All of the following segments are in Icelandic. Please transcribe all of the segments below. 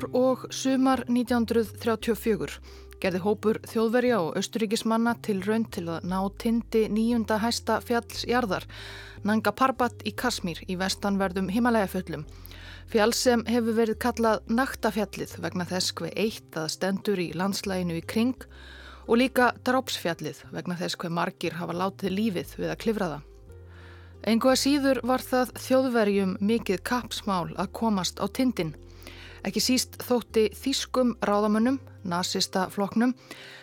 vor og sumar 1934 gerði hópur þjóðverja og austuríkismanna til raun til að ná tindi nýjunda hæsta fjallsjarðar, Nanga Parbat í Kasmír í vestanverðum himalægaföllum. Fjall sem hefur verið kallað naktafjallið vegna þess hver eitt að stendur í landslæginu í kring og líka drápsfjallið vegna þess hver margir hafa látið lífið við að klifra það. Engu að síður var það þjóðverjum mikið kapsmál að komast á tindin. Ekki síst þótti þýskum ráðamönnum, nazista floknum,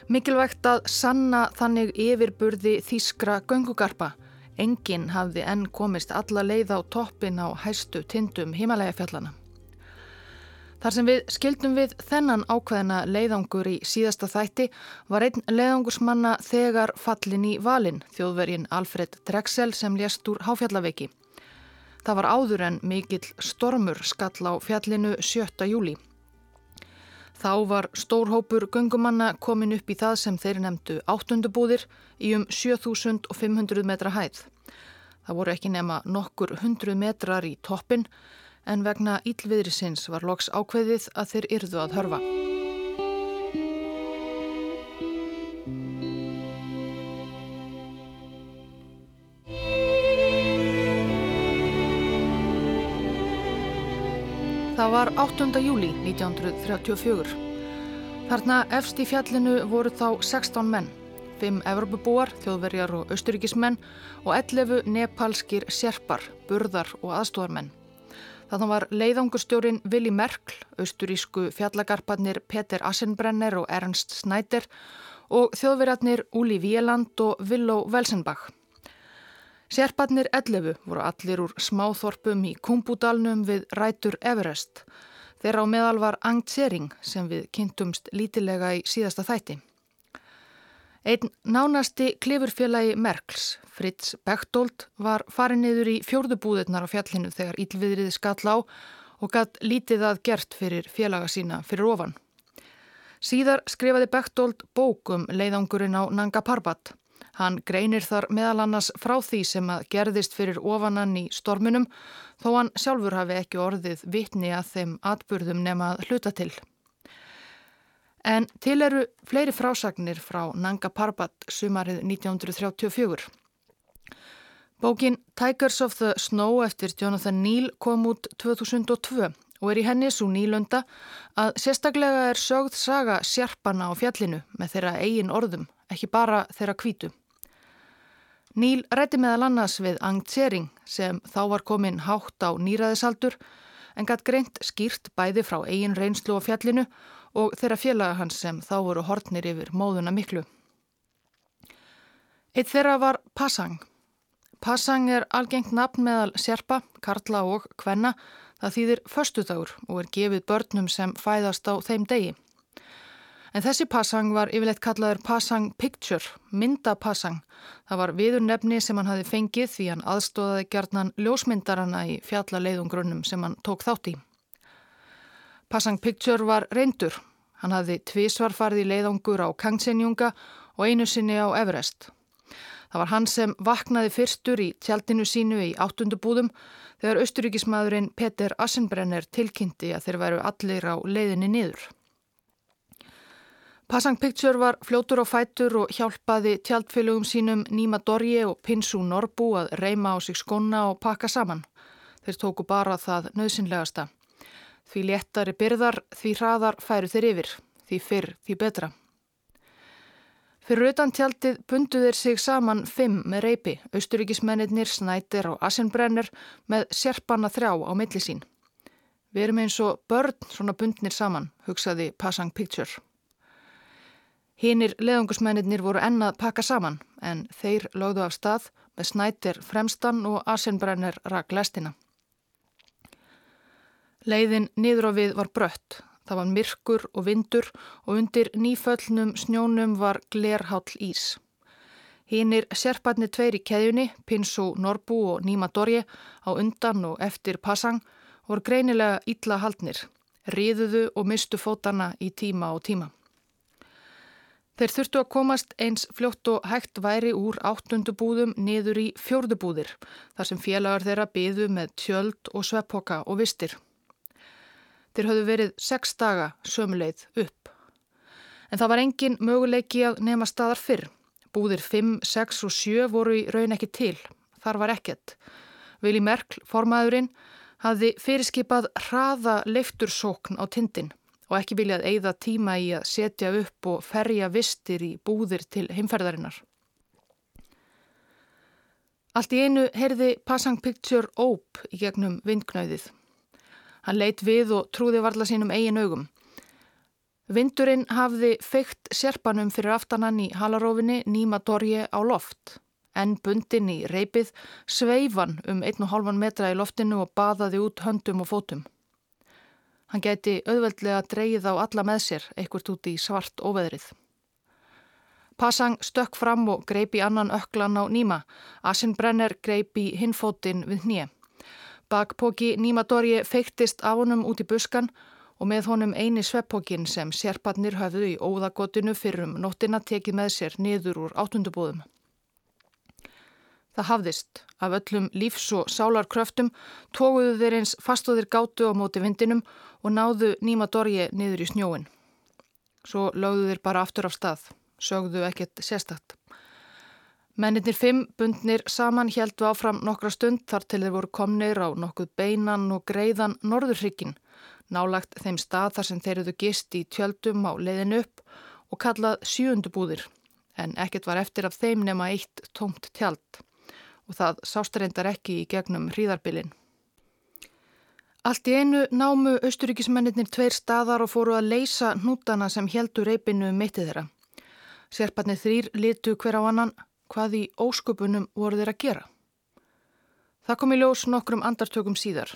mikilvægt að sanna þannig yfirburði þýskra göngugarpa. Engin hafði enn komist alla leið á toppin á hæstu tindum himalæga fjallana. Þar sem við skildum við þennan ákveðina leiðangur í síðasta þætti var einn leiðangursmanna þegar fallin í valin, þjóðvergin Alfred Drexel sem lést úr háfjallaveiki. Það var áður en mikill stormur skall á fjallinu 7. júli. Þá var stórhópur gungumanna komin upp í það sem þeir nefndu áttundubúðir í um 7500 metra hæð. Það voru ekki nema nokkur hundruð metrar í toppin en vegna ílviðrisins var loks ákveðið að þeir yrðu að hörfa. Var 8. júli 1934. Þarna efst í fjallinu voru þá 16 menn, 5 Evropabúar, þjóðverjar og austuríkismenn og 11 nepalskir serpar, burðar og aðstóðarmenn. Þannig var leiðangurstjórin Willi Merkl, austurísku fjallagarparnir Peter Assenbrenner og Ernst Snæder og þjóðverjarnir Úli Víeland og Villó Velsenbach. Sérparnir 11 voru allir úr smáþorpum í Kumbúdalnum við Rætur Everest. Þeirra á meðal var Angt Sering sem við kynntumst lítilega í síðasta þætti. Einn nánasti klifurfélagi Merkls, Fritz Bechtold, var farin niður í fjórðubúðirnar á fjallinu þegar ílviðrið skall á og gatt lítið að gert fyrir félaga sína fyrir ofan. Síðar skrifaði Bechtold bókum leiðangurinn á Nanga Parbat. Hann greinir þar meðal annars frá því sem að gerðist fyrir ofanan í stormunum þó hann sjálfur hafi ekki orðið vitni að þeim atburðum nema að hluta til. En til eru fleiri frásagnir frá Nanga Parbat sumarið 1934. Bókin Tigers of the Snow eftir Jonathan Neal kom út 2002 og er í henni svo nýlunda að sérstaklega er sögð saga sjarpana á fjallinu með þeirra eigin orðum, ekki bara þeirra kvítu. Níl rætti meðal annars við Angt Sering sem þá var komin hátt á nýraðisaldur en gætt greint skýrt bæði frá eigin reynslu á fjallinu og þeirra félaga hans sem þá voru hortnir yfir móðuna miklu. Eitt þeirra var Passang. Passang er algengt nafn meðal sérpa, karla og kvenna. Það þýðir förstudagur og er gefið börnum sem fæðast á þeim degi. En þessi passang var yfirleitt kallaður Passang Picture, myndapassang. Það var viður nefni sem hann hafi fengið því hann aðstóðaði gerðnan ljósmyndarana í fjallaleiðungrunnum sem hann tók þátt í. Passang Picture var reyndur. Hann hafði tvísvar farið í leiðangur á Kangsenjunga og einu sinni á Everest. Það var hann sem vaknaði fyrstur í tjaldinu sínu í áttundubúðum þegar austuríkismadurinn Peter Assenbrenner tilkynnti að þeir væru allir á leiðinni niður. Passang Picture var fljótur á fætur og hjálpaði tjaldfélögum sínum Nýma Dorje og Pinsu Norbu að reyma á sig skona og pakka saman. Þeir tóku bara það nöðsynlegasta. Því léttari byrðar, því hraðar færu þeir yfir, því fyrr, því betra. Fyrir utan tjaldið bundu þeir sig saman fimm með reypi, austuríkismennir, snætir og asinbrenner með sérpanna þrjá á milli sín. Við erum eins og börn svona bundnir saman, hugsaði Passang Picture. Hínir leðungusmennir voru ennað pakka saman en þeir lögðu af stað með snætir fremstan og asinbrenner rak lestina. Leiðin niður á við var brött. Það var myrkur og vindur og undir nýföllnum snjónum var glerháll ís. Hínir serparnir tveir í keðjunni, Pinsu Norbu og Nýma Dorje á undan og eftir Passang voru greinilega illa haldnir, riðuðu og mistu fótana í tíma og tíma. Þeir þurftu að komast eins fljótt og hægt væri úr áttundubúðum niður í fjórðubúðir, þar sem félagar þeirra byðu með tjöld og sveppoka og vistir. Þeir höfðu verið sex daga sömuleið upp. En það var engin möguleiki að nema staðar fyrr. Búðir 5, 6 og 7 voru í raun ekki til. Þar var ekkert. Vili Merkl, formaðurinn, hafði fyrirskipað hraða leiftursókn á tindin og ekki viljað eigða tíma í að setja upp og ferja vistir í búðir til heimferðarinnar. Allt í einu heyrði Passang Picture óp í gegnum vindknauðið. Hann leitt við og trúði varla sínum eigin augum. Vindurinn hafði feikt serpanum fyrir aftanan í halarófinni Nýma Dorje á loft. En bundin í reipið sveifan um 1,5 metra í loftinu og baðaði út höndum og fótum. Hann geti auðveldlega dreyið á alla með sér, ekkert út í svart óveðrið. Passang stökk fram og greipi annan öklan á Nýma. Asinbrenner greipi hinfótin við hnið. Bakpóki Nímadorji feiktist af honum út í buskan og með honum eini sveppókin sem sérparnir hafðu í óðagotinu fyrir um nóttina tekið með sér niður úr áttundubúðum. Það hafðist. Af öllum lífs- og sálarkröftum tóguðu þeir eins fastóðir gátu á móti vindinum og náðu Nímadorji niður í snjóin. Svo lögðu þeir bara aftur af stað. Sögðu ekkert sérstakt. Mennir fimm bundnir saman heldu áfram nokkra stund þar til þeir voru komnir á nokkuð beinan og greiðan norðurrykkin, nálagt þeim stað þar sem þeir eru gist í tjöldum á leiðin upp og kallað sjöundubúðir, en ekkert var eftir af þeim nema eitt tómt tjald og það sástareindar ekki í gegnum hríðarbilin. Allt í einu námu austuríkismennir tveir staðar og fóru að leysa hnútana sem heldu reypinu um mittið þeirra. Serparnir þrýr litu hver á annan hvað í ósköpunum voru þeir að gera. Það kom í ljós nokkrum andartökum síðar.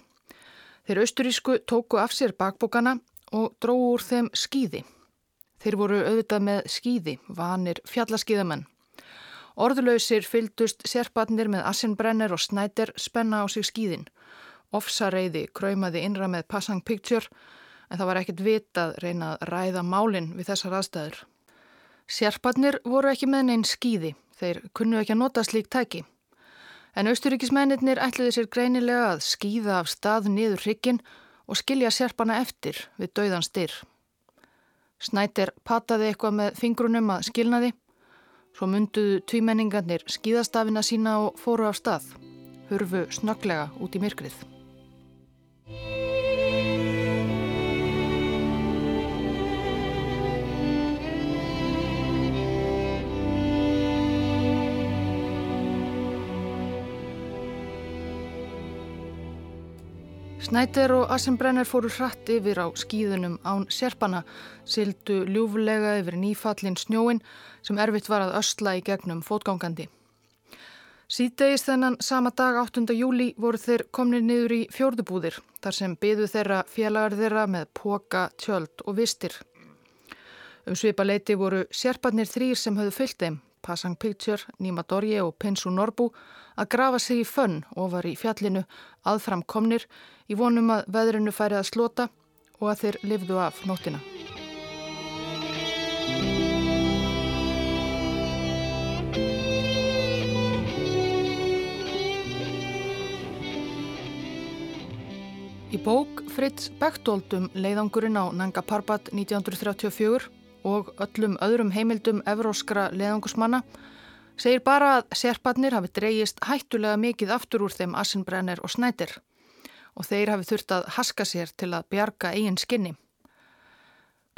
Þeir austurísku tóku af sér bakbókana og dróðu úr þeim skýði. Þeir voru auðvitað með skýði, vanir fjallaskýðamenn. Orðlausir fyldust sérpatnir með Assenbrenner og Snæder spenna á sig skýðin. Ofsareiði kröymaði innra með Passang Picture en það var ekkert vitað reyna að ræða málinn við þessar aðstæður. Sérpatnir voru ekki með neinn skýði Þeir kunnu ekki að nota slík tæki. En austuríkismennir ætliði sér greinilega að skýða af stað niður hrykkin og skilja serpana eftir við dauðan styr. Snæter pataði eitthvað með fingrunum að skilnaði, svo munduðu tvímenningarnir skýðastafina sína og fóru af stað, hurfu snöglega út í myrkrið. Snæder og Assenbrenner fóru hratt yfir á skýðunum án serpana, sildu ljúfulega yfir nýfallin snjóin sem erfitt var að ösla í gegnum fótgangandi. Síðdegist þennan sama dag 8. júli voru þeir komnið niður í fjórðubúðir þar sem byðu þeirra félagar þeirra með póka, tjöld og vistir. Um svipa leiti voru serparnir þrýr sem höfðu fyllt þeim, Passang Picture, Nima Dorje og Pinsu Norbu, að grafa sig í fönn ofar í fjallinu aðfram komnir í vonum að veðrinu færi að slota og að þeir lifðu af nóttina. Í bók Fritz Bechtoldum leiðangurinn á Nanga Parbat 1934 og öllum öðrum heimildum evróskra leiðangusmanna segir bara að sérparnir hafi dreyjist hættulega mikið aftur úr þeim Assenbrenner og Snæder og þeir hafi þurft að haska sér til að bjarga eigin skinni.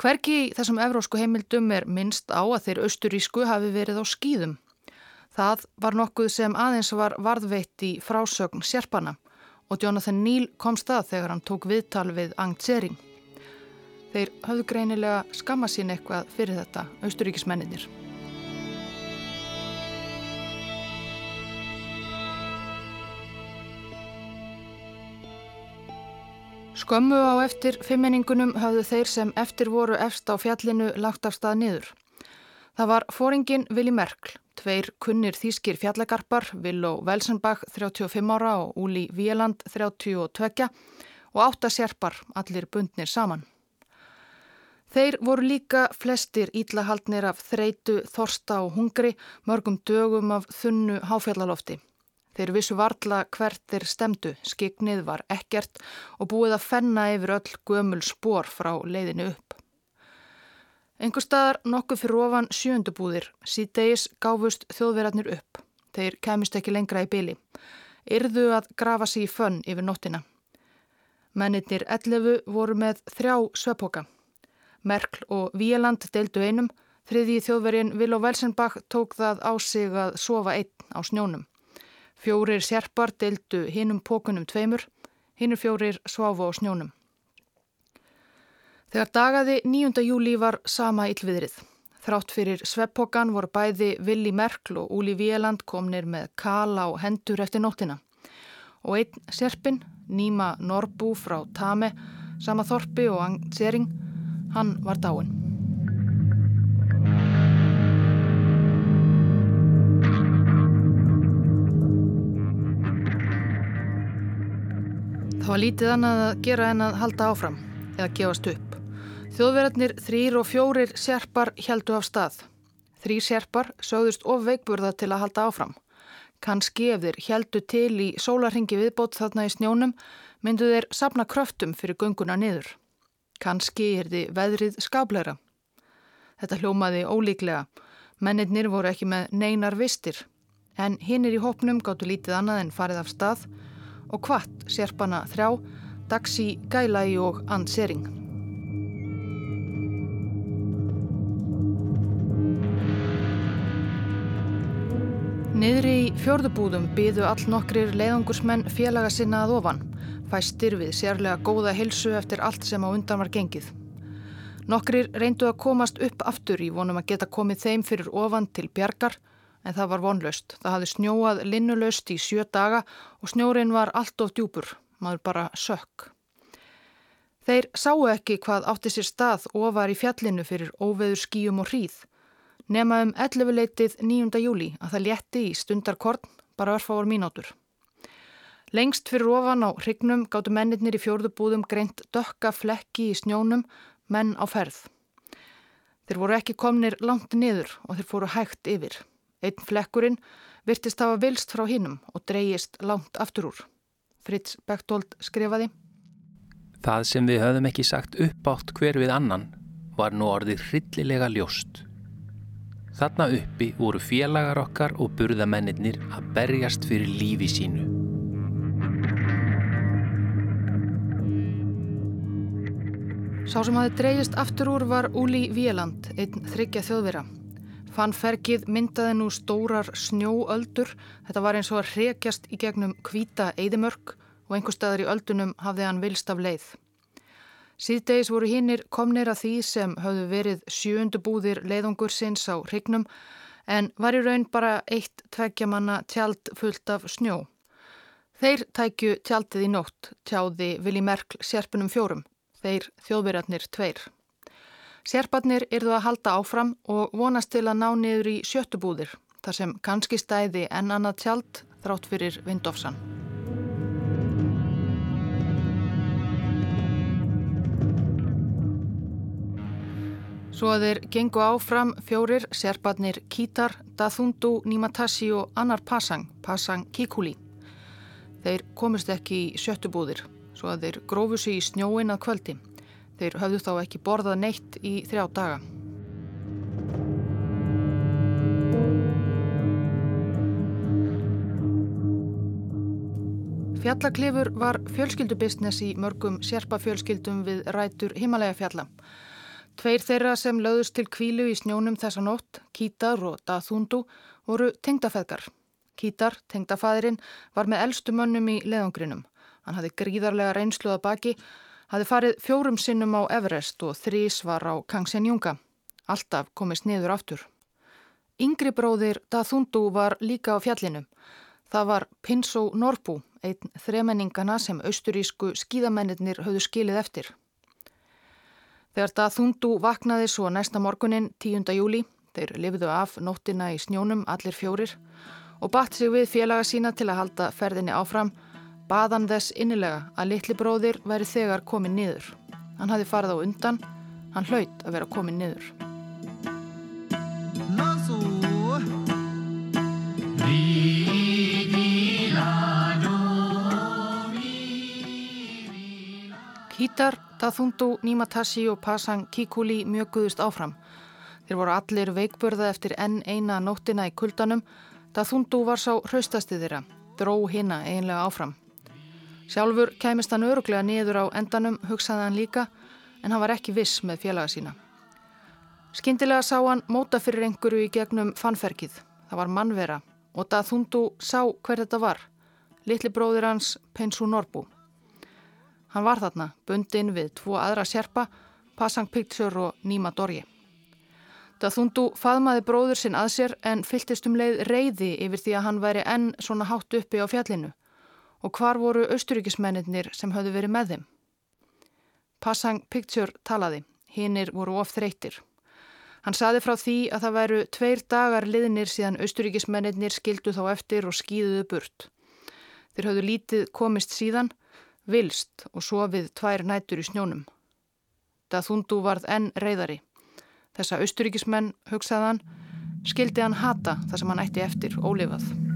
Hverki þessum evrósku heimildum er minnst á að þeir austurísku hafi verið á skýðum. Það var nokkuð sem aðeins var varðveitt í frásögn sérpana og Jonathan Neal kom stað þegar hann tók viðtal við Ang Tsering. Þeir hafðu greinilega skamma sín eitthvað fyrir þetta austuríkismenninir. Skömmu á eftir fimmenningunum hafðu þeir sem eftir voru efst á fjallinu lagt af stað niður. Það var fóringin Vili Merkl, tveir kunnir þýskir fjallagarpar, Villó Velsenbach 35 ára og Úli Víeland 32 og átta sérpar, allir bundnir saman. Þeir voru líka flestir íllahaldnir af þreitu, þorsta og hungri, mörgum dögum af þunnu háfjallalofti. Þeir vissu varla hvert þeir stemdu, skignið var ekkert og búið að fenna yfir öll gömul spór frá leiðinu upp. Engur staðar nokkuð fyrir ofan sjöndubúðir, síðdeis gáfust þjóðverarnir upp. Þeir kemist ekki lengra í byli. Yrðu að grafa sér í fönn yfir nóttina. Mennitnir 11 voru með þrjá svepoka. Merkl og Víeland deildu einum, þriði þjóðvergin Vil og Velsenbach tók það á sig að sofa einn á snjónum. Fjórir sérpar deildu hinnum pókunum tveimur, hinnur fjórir sváfu á snjónum. Þegar dagaði 9. júli var sama yllviðrið. Þrátt fyrir sveppokkan voru bæði Willi Merkl og Úli Víeland komnir með kala og hendur eftir nóttina. Og einn serpin, Níma Norbú frá Tame, sama Þorpi og Angsering, hann var dáin. Það var lítið annað að gera en að halda áfram eða gefast upp. Þjóðverðarnir þrýr og fjórir sérpar heldu af stað. Þrý sérpar sögðust of veikburða til að halda áfram. Kanski ef þeir heldu til í sólarhingi viðbót þarna í snjónum myndu þeir sapna kröftum fyrir gunguna niður. Kanski er þið veðrið skableira. Þetta hljómaði ólíklega. Mennirnir voru ekki með neinar vistir en hinnir í hópnum gáttu lítið annað en farið af stað og hvart sérpana þrjá, Daxi Gælægi og Ann Sering. Niðri í fjörðubúðum byðu all nokkrir leiðangursmenn félaga sinna að ofan, fæstir við sérlega góða hilsu eftir allt sem á undan var gengið. Nokkrir reyndu að komast upp aftur í vonum að geta komið þeim fyrir ofan til bjargar, en það var vonlaust. Það hafði snjóað linnulaust í sjö daga og snjórin var allt of djúpur, maður bara sökk. Þeir sáu ekki hvað átti sér stað ofar í fjallinu fyrir óveður skíum og hríð. Nema um 11 leitið 9. júli að það létti í stundarkorn bara örfáur mínútur. Lengst fyrir ofan á hrygnum gáttu mennirnir í fjórðubúðum greint dökka flekki í snjónum, menn á ferð. Þeir voru ekki komnir langt niður og þeir fóru hægt yfir. Einn flekkurinn virtist hafa vilst frá hinnum og dreyjist langt aftur úr. Fritz Bechtold skrifaði Það sem við höfðum ekki sagt uppátt hver við annan var nú orðið hryllilega ljóst. Þarna uppi voru félagar okkar og burðamennir að berjast fyrir lífi sínu. Sá sem hafi dreyjist aftur úr var Úli Víeland, einn þryggja þjóðvera. Fannfergið myndaði nú stórar snjóöldur. Þetta var eins og að hrekjast í gegnum kvíta eidimörk og einhver staðar í öldunum hafði hann vilst af leið. Síðdeis voru hinnir komnir að því sem hafðu verið sjöundu búðir leiðungursins á hrygnum en var í raun bara eitt tveggjamanna tjald fullt af snjó. Þeir tækju tjaldið í nótt, tjáði Vili Merkl sérpunum fjórum, þeir þjóðverjarnir tveir. Sérbarnir yrðu að halda áfram og vonast til að ná niður í sjöttubúðir, þar sem kannski stæði enn annað tjald þrátt fyrir vindofsan. Svo að þeir gengu áfram fjórir sérbarnir Kítar, Dathundu, Nímatassi og annar Pasang, Pasang Kikuli. Þeir komist ekki í sjöttubúðir, svo að þeir grófu sig í snjóin að kvöldi. Þeir höfðu þá ekki borðað neitt í þrjá daga. Fjallaklifur var fjölskyldubisnes í mörgum sérpafjölskyldum við rætur himalega fjalla. Tveir þeirra sem löðust til kvílu í snjónum þessa nótt, Kítar og Dathundu, voru tengdafeðgar. Kítar, tengdafæðirinn, var með eldstu mönnum í leðangrinum. Hann hafði gríðarlega reynsluða baki hafði farið fjórum sinnum á Everest og þrís var á Kangsenjunga. Alltaf komist niður aftur. Yngri bróðir Dathundu var líka á fjallinu. Það var Pinsó Norbu, einn þremenningana sem austurísku skíðamennir höfðu skilið eftir. Þegar Dathundu vaknaði svo næsta morgunin 10. júli, þeir lifiðu af nóttina í snjónum allir fjórir og batt sig við félaga sína til að halda ferðinni áfram Baðan þess innilega að litli bróðir væri þegar komin niður. Hann hafi farið á undan, hann hlaut að vera komin niður. Hítar, Tathundu, Nímatashi og Pasang Kikuli mjög guðust áfram. Þeir voru allir veikbörða eftir enn eina nóttina í kuldanum. Tathundu var sá hraustasti þeirra, dró hina einlega áfram. Sjálfur kæmist hann öruglega niður á endanum, hugsaði hann líka, en hann var ekki viss með félaga sína. Skindilega sá hann móta fyrir einhverju í gegnum fannferkið. Það var mannvera og Tathundu sá hver þetta var. Littli bróðir hans Pensu Norbu. Hann var þarna, bundin við tvo aðra sérpa, Passang Picture og Nima Dorje. Dathundu faðmaði bróður sinn að sér en fyltist um leið reyði yfir því að hann væri enn svona hátt uppi á fjallinu. Og hvar voru austuríkismennir sem höfðu verið með þeim? Passang Picture talaði, hinnir voru of þreytir. Hann saði frá því að það væru tveir dagar liðnir síðan austuríkismennir skildu þá eftir og skýðuðu burt. Þeir höfðu lítið komist síðan vilst og sofið tvær nætur í snjónum. Dathundu varð enn reyðari. Þessa austuríkismenn, hugsaðan, skildi hann hata það sem hann ætti eftir ólifað.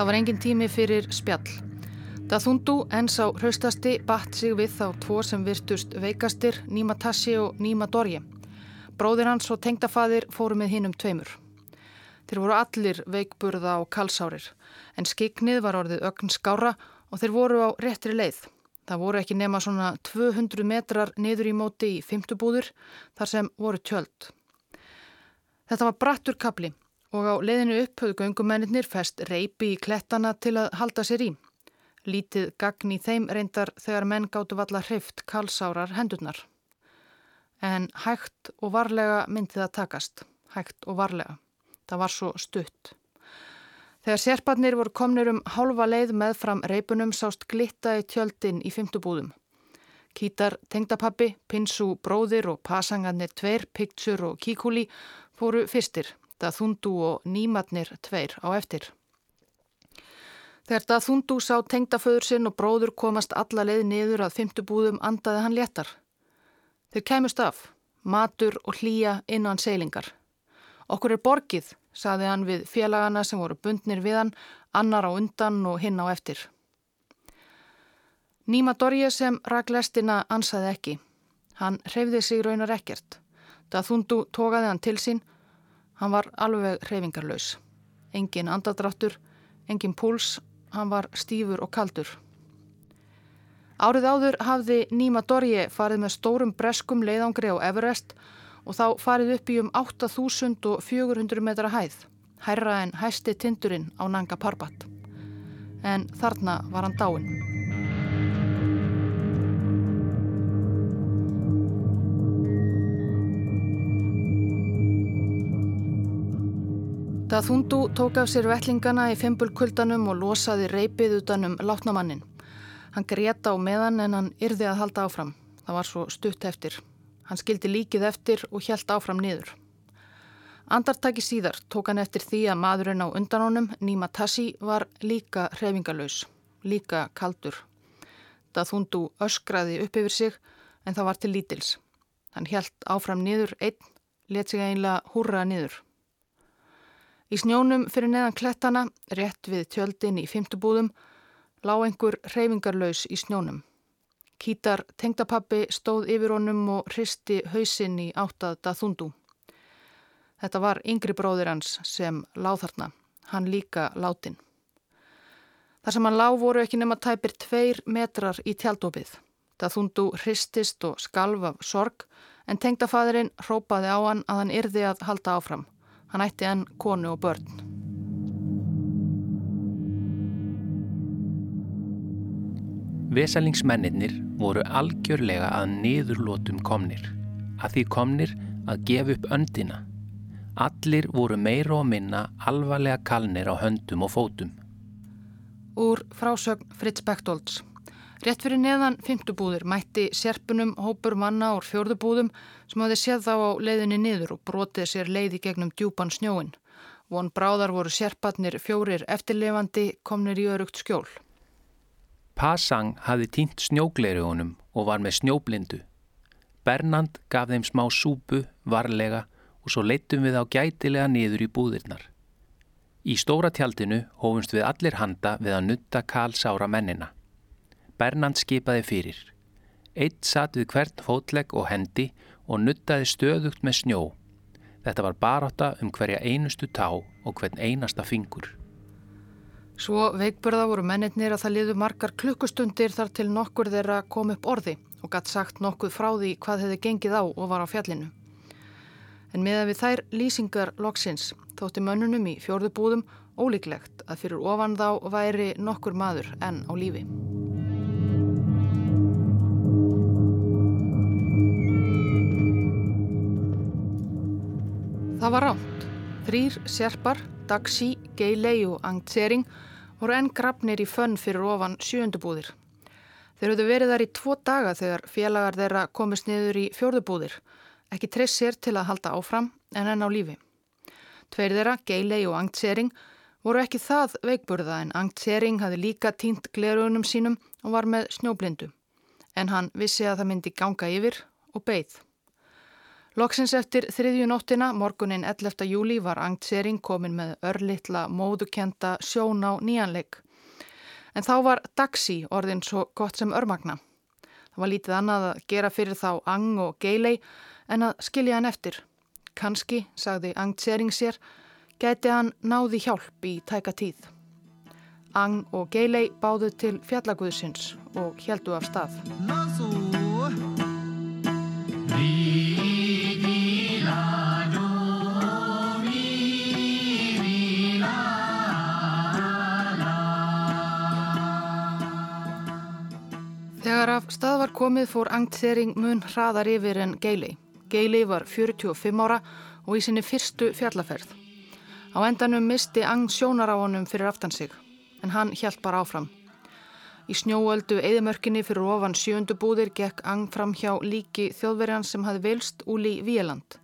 Það var engin tími fyrir spjall. Dathundu, ens á hraustasti, batt sig við þá tvo sem virtust veikastir, Nima Tassi og Nima Dorje. Bróðir hans og tengdafaðir fóru með hinnum tveimur. Þeir voru allir veikburða og kalsárir en skiknið var orðið ögn skára og þeir voru á réttri leið. Það voru ekki nema svona 200 metrar niður í móti í fymtubúður þar sem voru tjöld. Þetta var brattur kapli og á leiðinu upp höfðu göngumennir fest reypi í klettana til að halda sér í. Lítið gagn í þeim reyndar þegar menn gáttu valla hrift kalsárar hendurnar en hægt og varlega myndi það takast, hægt og varlega. Það var svo stutt. Þegar sérparnir voru komnir um hálfa leið með fram reipunum sást glitta í tjöldin í fymtubúðum. Kítar, tengdapappi, Pinsu, bróðir og pasangarnir tveir, Picture og Kikuli fóru fyrstir, það þundu og nýmatnir tveir á eftir. Þegar það þundu sá tengdaföður sinn og bróður komast alla leið niður að fymtubúðum andaði hann léttar. Þeir kæmust af, matur og hlýja innan seilingar. Okkur er borgið, saði hann við félagana sem voru bundnir við hann, annar á undan og hinn á eftir. Nýma Dorje sem rak lestina ansaði ekki. Hann hreyfði sig raunar ekkert. Það þundu tókaði hann til sín. Hann var alveg hreyfingarlaus. Engin andadráttur, engin púls, hann var stífur og kaldur. Árið áður hafði Nýma Dorje farið með stórum breskum leiðangri á Everest og þá farið upp í um 8400 metra hæð, hærra en hæsti tindurinn á Nanga Parbat. En þarna var hann dáin. Það þundu tók af sér vettlingana í fimpulkuldanum og losaði reypið utanum látnamannin. Hann greta á meðan en hann yrði að halda áfram. Það var svo stutt eftir. Hann skildi líkið eftir og hjælt áfram niður. Andartaki síðar tók hann eftir því að maðurinn á undanónum, Nima Tassi, var líka hrefingalös, líka kaldur. Það þúndu öskraði upp yfir sig en það var til lítils. Hann hjælt áfram niður einn, let sig einlega húrra niður. Í snjónum fyrir neðan klettana, rétt við tjöldin í fymtubúðum, lág einhver reyfingarlaus í snjónum. Kítar tengdapappi stóð yfir honum og hristi hausinn í áttað daþundu. Þetta var yngri bróðir hans sem láð þarna, hann líka látin. Þar sem hann lág voru ekki nema tæpir tveir metrar í tjaldopið. Daþundu hristist og skalv af sorg en tengdafadurinn hrópaði á hann að hann yrði að halda áfram. Hann ætti enn konu og börn. Vesalingsmennir voru algjörlega að niðurlótum komnir, að því komnir að gefa upp öndina. Allir voru meira og minna alvarlega kalnir á höndum og fótum. Úr frásögn Fritz Bechtolds. Rétt fyrir neðan fymtubúðir mætti serpunum hópur manna úr fjörðubúðum sem hafði séð þá á leiðinni niður og brotið sér leiði gegnum djúpan snjóin. Von bráðar voru serpatnir fjórir eftirlefandi komnir í örugt skjól. Pasang hafði týnt snjóglerugunum og var með snjóblindu. Bernand gaf þeim smá súpu, varlega og svo leittum við á gætilega niður í búðirnar. Í stóra tjaldinu hófumst við allir handa við að nutta kalsára mennina. Bernand skipaði fyrir. Eitt satt við hvern fótlegg og hendi og nuttaði stöðugt með snjó. Þetta var baráta um hverja einustu tá og hvern einasta fingur. Svo veikburða voru mennitnir að það liðu margar klukkustundir þar til nokkur þeirra kom upp orði og gætt sagt nokkuð frá því hvað hefði gengið á og var á fjallinu. En með að við þær lýsingar loksins þótti mönnunum í fjörðubúðum ólíklegt að fyrir ofan þá væri nokkur maður enn á lífi. Það var ránt. Þrýr serpar, Daxi, Geilei og Angtsering voru enn grafnir í fönn fyrir ofan sjöndubúðir. Þeir höfðu verið þar í tvo daga þegar félagar þeirra komist niður í fjörðubúðir, ekki treyst sér til að halda áfram en enn á lífi. Tveir þeirra, Geilei og Angtsering, voru ekki það veikburða en Angtsering hafi líka tínt glerugunum sínum og var með snjóblindu. En hann vissi að það myndi ganga yfir og beigð. Loksins eftir þriðju nóttina, morgunin 11. júli, var Angtsering komin með örlittla móðukenda sjón á nýjanleik. En þá var Daxi orðin svo gott sem örmagna. Það var lítið annað að gera fyrir þá Ang og Geilei en að skilja hann eftir. Kanski, sagði Angtsering sér, gæti hann náði hjálp í tæka tíð. Ang og Geilei báðu til fjallaguðsins og heldu af stað. Þegar af stað var komið fór Angtsering mun hraðar yfir en Geili. Geili var 45 ára og í sinni fyrstu fjallaferð. Á endanum misti Ang sjónar á honum fyrir aftan sig, en hann hjælt bara áfram. Í snjóöldu eðimörkinni fyrir ofan sjöndu búðir gekk Ang fram hjá líki þjóðverjan sem hafi vilst úli Víeland.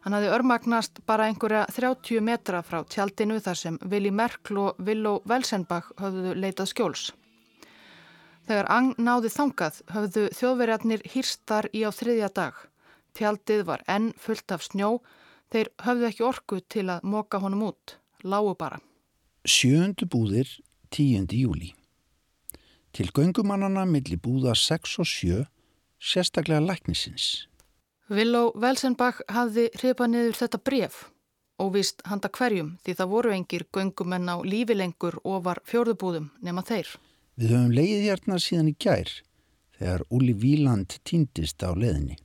Hann hafi örmagnast bara einhverja 30 metra frá tjaldinu þar sem Vili Merkl og Villó Velsenbach höfðu leitað skjóls. Þegar Ang náði þangað höfðu þjóðverjarnir hýrstar í á þriðja dag. Tjaldið var enn fullt af snjó, þeir höfðu ekki orku til að móka honum út, lágu bara. Sjöndu búðir 10. júli. Til göngumannana milli búða 6 og 7, sérstaklega læknisins. Villó Velsenbach hafði hripa niður þetta bref, óvist handa hverjum því það voru engir göngumenn á lífilengur ofar fjörðubúðum nema þeir. Við höfum leiðið hérna síðan í gær þegar Úli Víland týndist á leðinni.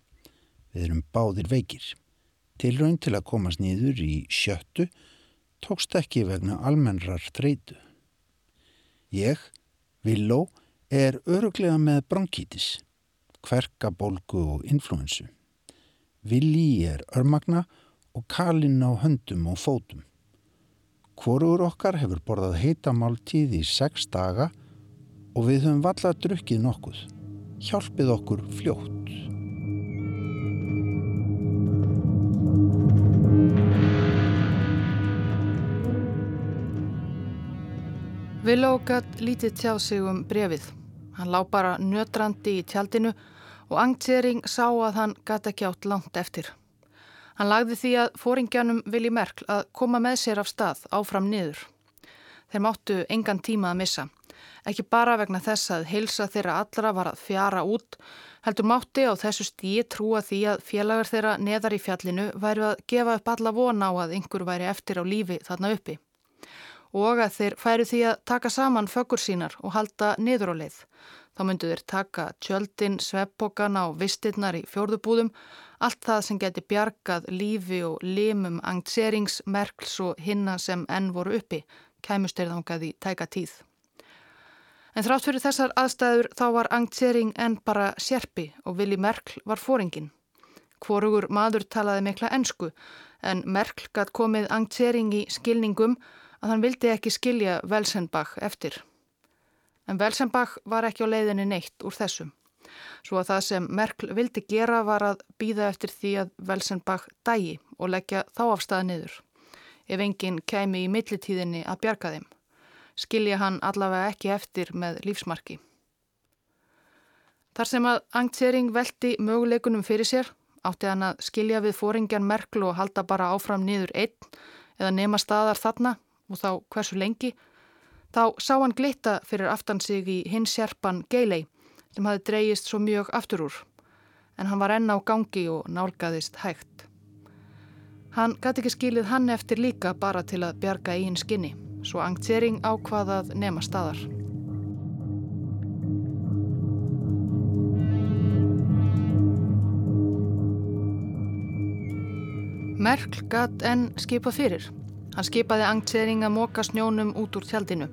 Við erum báðir veikir. Tilraun til að komast nýður í sjöttu tókst ekki vegna almennrar þreitu. Ég, Villó, er öruglega með bronkítis, kverkabólgu og influensu. Villi er örmagna og kalinn á höndum og fótum. Hvorur okkar hefur borðað heitamáltíð í sex daga og við höfum valla drukkið nokkuð. Hjálpið okkur fljótt. Villó gætt lítið tjá sig um brefið. Hann lá bara nötrandi í tjaldinu og Angtsering sá að hann gætt ekki átt langt eftir. Hann lagði því að fóringjanum Vili Merkl að koma með sér af stað áfram niður. Þeir máttu engan tíma að missa. Ekki bara vegna þess að heilsa þeirra allra var að fjara út, heldur mátti á þessu stíi trúa því að félagar þeirra neðar í fjallinu væri að gefa upp alla vona á að einhver væri eftir á lífi þarna uppi. Og að þeir færu því að taka saman föggur sínar og halda niður á leið. Þá myndu þeir taka tjöldin, sveppokana og vistirnar í fjórðubúðum, allt það sem geti bjargað lífi og limum angtserings, merkls og hinna sem enn voru uppi, kæmusterðangað í tæka tíð. En þrátt fyrir þessar aðstæður þá var Angtsering enn bara sérpi og Vili Merkl var fóringin. Hvorugur maður talaði mikla ensku en Merkl gætt komið Angtsering í skilningum að hann vildi ekki skilja Velsenbach eftir. En Velsenbach var ekki á leiðinni neitt úr þessum. Svo að það sem Merkl vildi gera var að býða eftir því að Velsenbach dægi og leggja þá afstæða niður. Ef enginn kæmi í millitíðinni að bjarga þeim skilja hann allavega ekki eftir með lífsmarki. Þar sem að Angtsering veldi möguleikunum fyrir sér Átti hann að skilja við fóringjan Merkel og halda bara áfram niður einn eða nema staðar þarna og þá hversu lengi, þá sá hann glitta fyrir aftan sig í hins sérpan Geilei sem hafi dreyist svo mjög aftur úr, en hann var enn á gangi og nálgæðist hægt. Hann gæti ekki skilið hann eftir líka bara til að bjarga einn skinni, svo angtsering ákvaðað nema staðar. Merkl gatt enn skipa fyrir. Hann skipaði angtsering að móka snjónum út úr tjaldinu.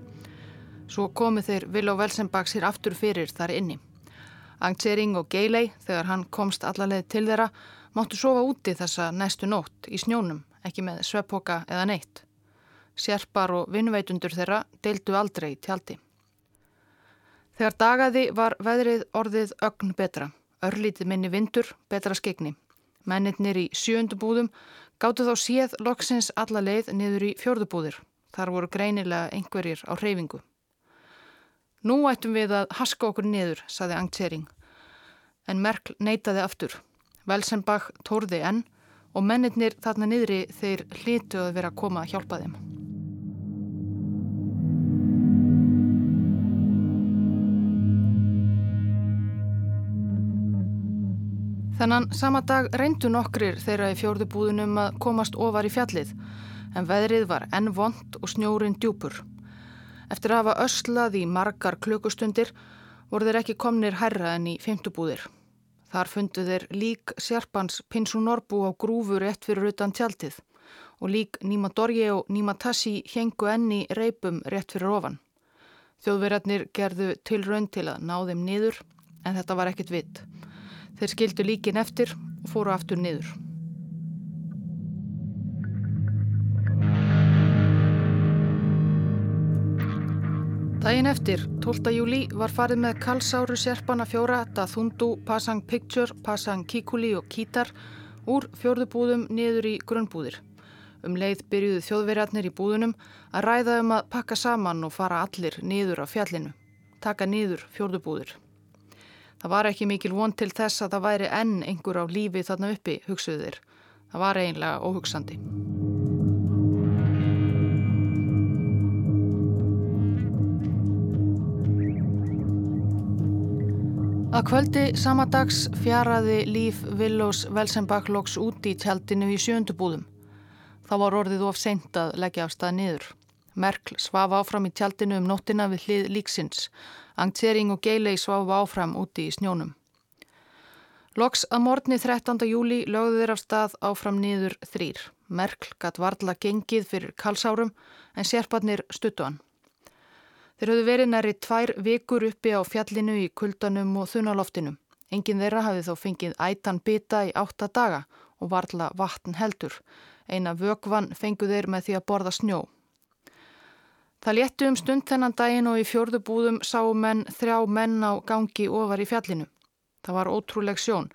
Svo komu þeir Viló Velsenbach sér aftur fyrir þar inni. Angtsering og Geilei, þegar hann komst allarleið til þeirra, máttu sofa úti þessa næstu nótt í snjónum, ekki með sveppoka eða neitt. Sjerpar og vinnveitundur þeirra deildu aldrei í tjaldi. Þegar dagaði var veðrið orðið ögn betra. Örlítið minni vindur, betra skegni. Mennirnir í sjöndubúðum gáttu þá séð loksins alla leið niður í fjörðubúðir. Þar voru greinilega einhverjir á hreyfingu. Nú ættum við að haska okkur niður, saði Angtsering. En Merkl neytaði aftur. Velsenbach tórði enn og mennirnir þarna niðri þeir hlítu að vera að koma að hjálpa þeim. Þennan sama dag reyndu nokkrir þeirra í fjórðubúðunum að komast ofar í fjallið en veðrið var enn vond og snjórin djúpur. Eftir að hafa öslað í margar klukkustundir voru þeir ekki komnir herra en í fymtubúðir. Þar fundu þeir lík sérpans Pinsu Norbu á grúfu rétt fyrir utan tjaldið og lík Nýma Dorje og Nýma Tassi hengu enni reipum rétt fyrir ofan. Þjóðverðarnir gerðu tilraun til að ná þeim niður en þetta var ekkit vitt. Þeir skildu líkin eftir og fóru aftur niður. Dægin eftir, 12. júli, var farið með kalsáru sérpana fjóra Dathundu, Pasang Picture, Pasang Kikuli og Kítar úr fjörðubúðum niður í grunnbúðir. Um leið byrjuðu þjóðverjarnir í búðunum að ræða um að pakka saman og fara allir niður á fjallinu. Taka niður fjörðubúðir. Það var ekki mikil von til þess að það væri enn einhver á lífi þarna uppi, hugsuðir. Það var eiginlega óhugsandi. Að kvöldi sama dags fjaraði líf Villós Velsenbach-Lóks út í tjaldinu í sjöndubúðum. Það var orðið of seint að leggja af stað niður. Merkl svaf áfram í tjaldinu um nóttina við hlið líksins. Angtsering og Geilei sváfa áfram úti í snjónum. Loks að morgni 13. júli lögðu þeir af stað áfram niður þrýr. Merkl gatt varðla gengið fyrir kalsárum en sérparnir stuttu hann. Þeir höfðu verið næri tvær vikur uppi á fjallinu í kuldanum og þunaloftinu. Engin þeirra hafið þó fengið ætan bita í átta daga og varðla vatn heldur. Eina vögvan fengu þeir með því að borða snjó. Það léttu um stund þennan daginn og í fjörðu búðum sáu menn þrjá menn á gangi ofar í fjallinu. Það var ótrúleg sjón.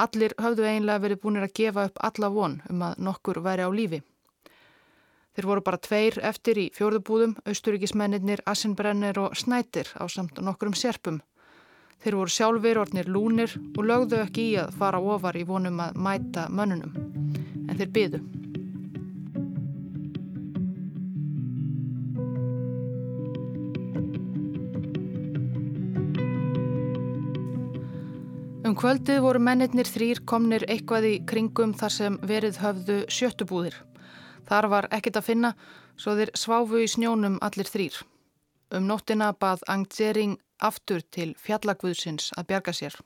Allir höfðu einlega verið búinir að gefa upp alla von um að nokkur væri á lífi. Þeir voru bara tveir eftir í fjörðu búðum, austuríkismennir Assenbrenner og Snætir á samt nokkur um serpum. Þeir voru sjálfur orðnir lúnir og lögðu ekki í að fara ofar í vonum að mæta mönnunum. En þeir byðu. Um kvöldið voru mennirnir þrýr komnir eitthvað í kringum þar sem verið höfðu sjöttubúðir. Þar var ekkit að finna, svo þeir sváfu í snjónum allir þrýr. Um nóttina bað Angtsering aftur til fjallagvöðsins að bjarga sér.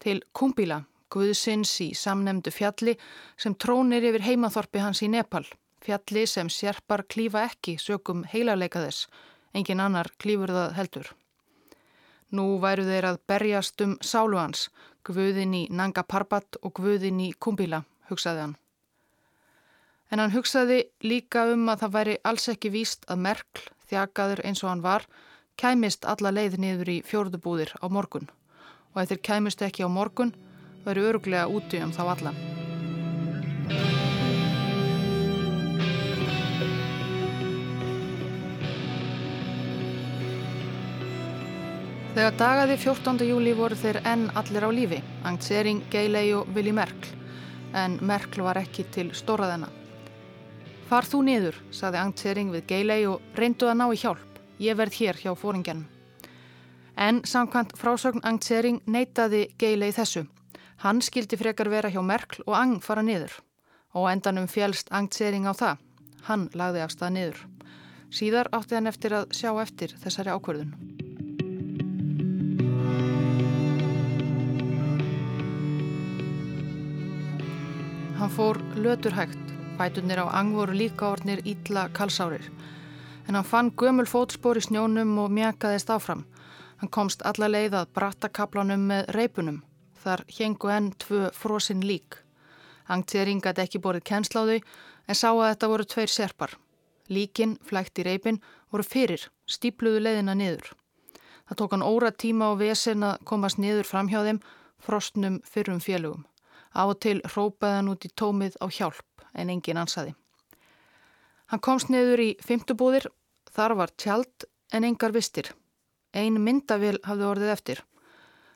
Til Kumbila, guðsins í samnemdu fjalli sem trónir yfir heimaþorpi hans í Nepal. Fjalli sem sérpar klífa ekki sögum heilarleika þess, engin annar klífur það heldur. Nú væru þeir að berjast um sálu hans, gvuðin í Nanga Parbat og gvuðin í Kumbila, hugsaði hann. En hann hugsaði líka um að það væri alls ekki víst að Merkl, þjakaður eins og hann var, kæmist alla leið niður í fjórðubúðir á morgun. Og ef þeir kæmist ekki á morgun, væri öruglega úti um þá alla. Þegar dagaði 14. júli voru þeir enn allir á lífi, Angt Sering, Geilei og Vili Merkl, en Merkl var ekki til stóraðina. Far þú niður, saði Angt Sering við Geilei og reyndu að ná í hjálp. Ég verð hér hjá fóringjanum. En samkvæmt frásögn Angt Sering neytaði Geilei þessu. Hann skildi frekar vera hjá Merkl og Ang fara niður. Og endanum fjælst Angt Sering á það. Hann lagði af stað niður. Síðar átti hann eftir að sjá eftir þessari ákverðun. Hann fór löturhægt, fætunir á angvoru líka ornir ítla kalsárir. En hann fann gömul fótspor í snjónum og mjakaðist áfram. Hann komst alla leið að brattakaplanum með reipunum. Þar hengu enn tvö frosinn lík. Angtering gæti ekki borðið kennsláðu en sá að þetta voru tveir serpar. Líkin, flækt í reipin, voru fyrir, stípluðu leiðina niður. Það tók hann óra tíma á vesen að komast niður fram hjá þeim, frostnum fyrrum félugum. Á og til rópaði hann út í tómið á hjálp en engin ansaði. Hann komst niður í fymtubúðir, þar var tjald en engar vistir. Ein myndavél hafði orðið eftir.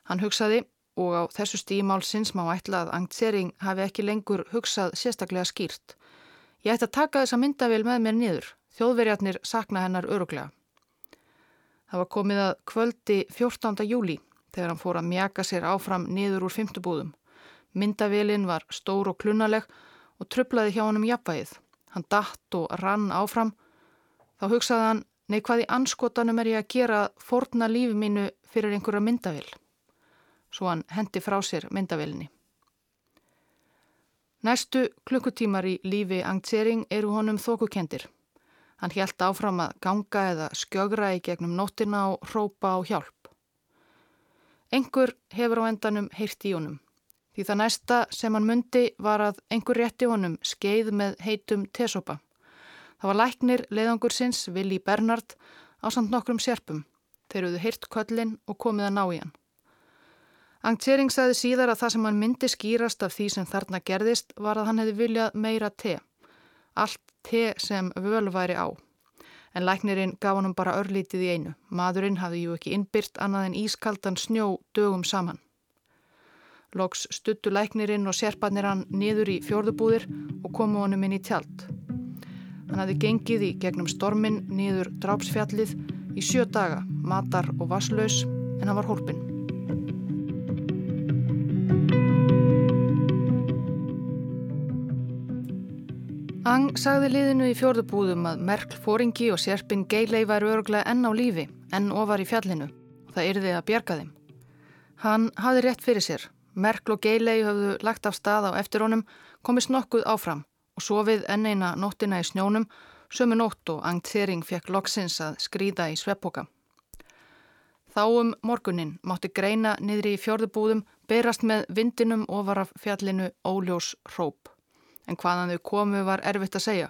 Hann hugsaði og á þessu stímálsins má ætla að Angtsering hafi ekki lengur hugsað sérstaklega skýrt. Ég ætti að taka þessa myndavél með mér niður. Þjóðverjarnir sakna hennar öruglega. Það var komið að kvöldi 14. júli þegar hann fór að mjaka sér áfram niður úr fymtubúðum. Myndavélinn var stór og klunnaleg og trublaði hjá hann um jafnvægið. Hann datt og rann áfram. Þá hugsaði hann, nei hvað í anskotanum er ég að gera forna lífi mínu fyrir einhverja myndavél. Svo hann hendi frá sér myndavélinni. Næstu klukkutímar í lífi Angtsering eru honum þókukendir. Hann helt áfram að ganga eða skjögra í gegnum nóttina og hrópa á hjálp. Engur hefur á endanum heyrt í honum. Því það næsta sem hann myndi var að einhver rétti honum skeið með heitum tesopa. Það var læknir leiðangur sinns, Vili Bernhard, á samt nokkrum sérpum. Þeir eruðu hyrt köllin og komið að ná í hann. Angtsering sagði síðar að það sem hann myndi skýrast af því sem þarna gerðist var að hann hefði viljað meira te. Allt te sem völu væri á. En læknirinn gaf hann bara örlítið í einu. Madurinn hafði ju ekki innbyrt annað en ískaldan snjó dögum saman. Loks stuttu læknirinn og sérparnir hann niður í fjörðubúðir og komu honum inn í tjald. Hann hafði gengið í gegnum stormin niður drápsfjallið í sjö daga, matar og vasslaus, en hann var hólpinn. Ang sagði liðinu í fjörðubúðum að Merkl fóringi og sérpinn Geilei væri örglega enn á lífi, enn ofar í fjallinu það yrði að bjerga þeim. Hann hafði rétt fyrir sér Merkl og Geilei höfðu lagt af stað á eftir honum, komist nokkuð áfram og sofið enn eina nóttina í snjónum, sömu nótt og Angtering fekk loksins að skrýða í sveppoka. Þá um morgunin mátti greina niðri í fjörðubúðum berast með vindinum ofar af fjallinu óljós hróp. En hvaðan þau komu var erfitt að segja.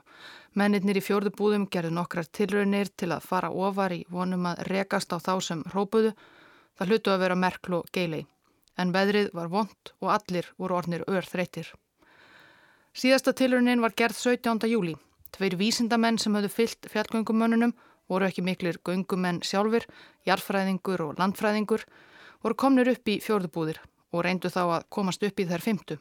Mennirnir í fjörðubúðum gerðu nokkrar tilraunir til að fara ofar í vonum að rekast á þá sem hrópuðu. Það hlutu að vera Merkl og Geilei en veðrið var vond og allir voru ornir örþreytir. Síðasta tilurunin var gerð 17. júli. Tveir vísindamenn sem höfðu fyllt fjallgöngumönnunum voru ekki miklir göngumenn sjálfur, jarfræðingur og landfræðingur, voru komnir upp í fjörðubúðir og reyndu þá að komast upp í þær fymtu.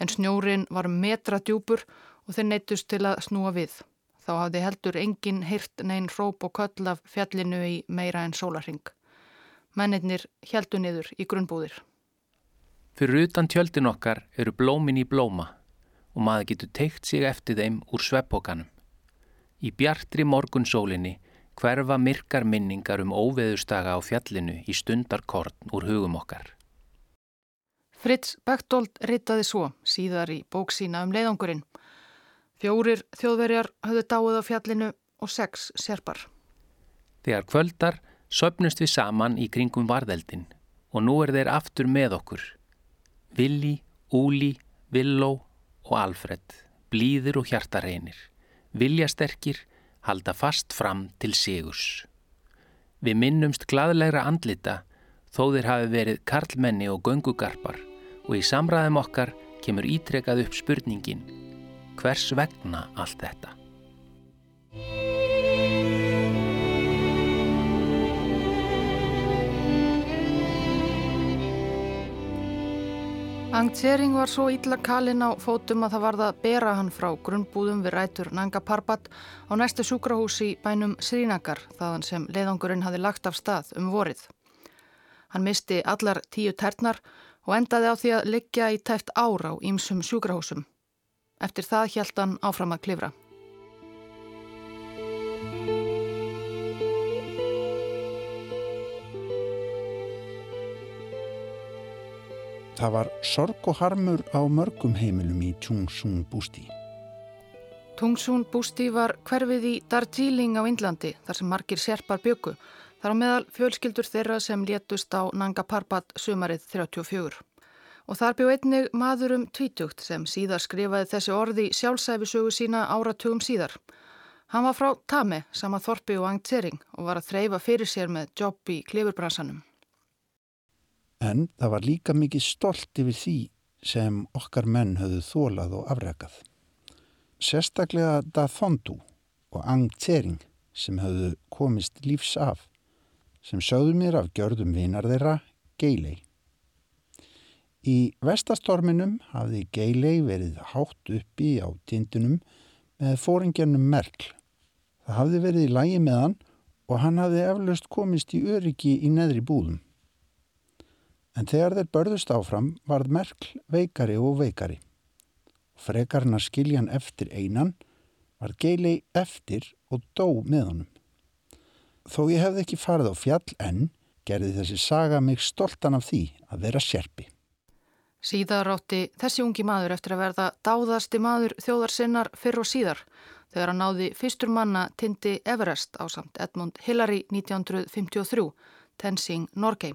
En snjórin var metra djúpur og þeir neytust til að snúa við. Þá hafði heldur engin hirt neyn róp og köll af fjallinu í meira en sólarhing. Mennirnir heldu niður í grunnbúðir. Fyrir utan tjöldin okkar eru blómin í blóma og maður getur teikt sig eftir þeim úr sveppókanum. Í bjartri morgunsólinni hverfa myrkar minningar um óveðustaga á fjallinu í stundarkorn úr hugum okkar. Fritz Bechtold ritaði svo síðar í bóksína um leiðangurinn. Fjórir þjóðverjar höfðu dáið á fjallinu og sex serpar. Þegar kvöldar söpnust við saman í kringum varðeldin og nú er þeir aftur með okkur. Willi, Úli, Villó og Alfred, blíðir og hjartareinir, viljasterkir, halda fast fram til sigurs. Við minnumst gladlegra andlita þó þeir hafi verið karlmenni og göngugarpar og í samræðum okkar kemur ítrekað upp spurningin hvers vegna allt þetta? Ang Tsering var svo illa kalinn á fótum að það varða að bera hann frá grunnbúðum við rætur Nanga Parbat á næstu sjúkrahús í bænum Srinagar þaðan sem leiðangurinn hafi lagt af stað um vorið. Hann misti allar tíu ternar og endaði á því að liggja í tæft ára á ímsum sjúkrahúsum. Eftir það hjælt hann áfram að klifra. Það var sorg og harmur á mörgum heimilum í Tungsung Bústi. Tungsung Bústi var hverfið í Darjeeling á Indlandi þar sem margir serpar byggu. Þar á meðal fjölskyldur þeirra sem létust á Nanga Parbat sumarið 34. Og þar bjó einnig maðurum tvítugt sem síðar skrifaði þessi orði sjálfsæfisögu sína áratugum síðar. Hann var frá Tame, sama Þorpi og Angtsering og var að þreyfa fyrir sér með jobb í klifurbransanum. En það var líka mikið stolt yfir því sem okkar menn höfðu þólað og afrekað. Sérstaklega Dathondu og Ang Tsering sem höfðu komist lífs af, sem sögðu mér af gjörðum vinar þeirra Geilei. Í vestastorminum hafði Geilei verið hátt uppi á tindunum með fóringjarnum Merkl. Það hafði verið í lægi með hann og hann hafði eflaust komist í öryggi í neðri búðum. En þegar þeir börðust áfram varð Merkl veikari og veikari. Frekarna skiljan eftir einan var geili eftir og dó með honum. Þó ég hefði ekki farið á fjall en gerði þessi saga mig stoltan af því að vera sérpi. Síðar átti þessi ungi maður eftir að verða dáðasti maður þjóðarsinnar fyrr og síðar þegar hann náði fyrstur manna tindi Everest á samt Edmund Hillary 1953, Tenzing Norgay.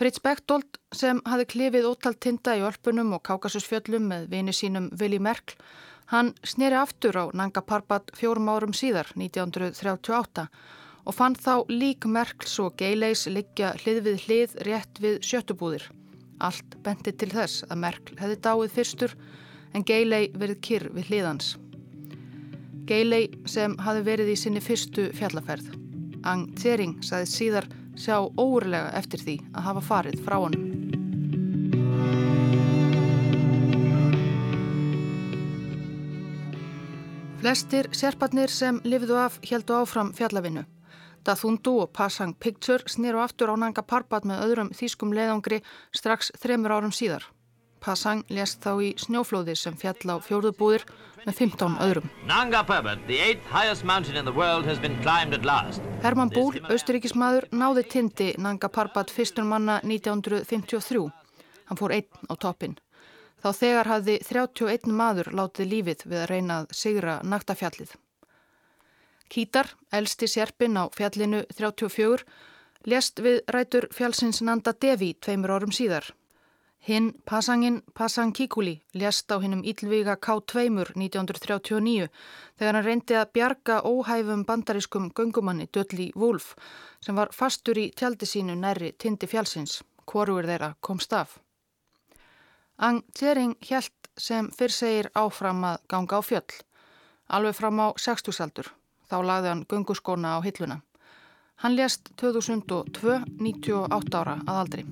Fritz Bechtold sem hafi klifið ótal tinda í Ölpunum og Kákasusfjöllum með vini sínum Vili Merkl, hann sneri aftur á Nanga Parbat fjórum árum síðar, 1938, og fann þá lík Merkls og Geileis liggja hlið við hlið rétt við sjöttubúðir. Allt benti til þess að Merkl hefði dáið fyrstur en Geilei verið kyrr við hliðans. Geilei sem hafi verið í sinni fyrstu fjallaferð. Ang Tsering saði síðar sjá óurlega eftir því að hafa farið frá hann. Flestir serparnir sem lifðu af heldu áfram fjallavinnu. Dathundu og Pasang Picture snýru aftur á Nanga Parbat með öðrum þýskum leiðangri strax þremur árum síðar. Pasang lést þá í snjóflóði sem fjall á fjóruðbúðir með 15 öðrum. Nanga Parbat, the eighth highest mountain in the world has been climbed at last. Herman Búl, austuríkismadur, náði tindi Nanga Parbat fyrstur manna 1953. Hann fór einn á toppin. Þá þegar hafði 31 maður látið lífið við að reyna að sigra naktafjallið. Kítar, elsti sérpin á fjallinu 34, lést við rætur fjallsins Nanda Devi tveimur árum síðar. Hinn Pasangin Pasang Kikuli lést á hinnum Ílvíga K2 1939 þegar hann reyndi að bjarga óhæfum bandarískum göngumanni Dölli Wulf sem var fastur í tjaldi sínu nærri tindi fjálsins. Hvoruður þeirra komst af. Ang Tjering hjælt sem fyrr segir áfram að ganga á fjöll. Alveg fram á 60-saldur. Þá lagði hann gönguskona á hilluna. Hann lést 2002, 98 ára að aldri.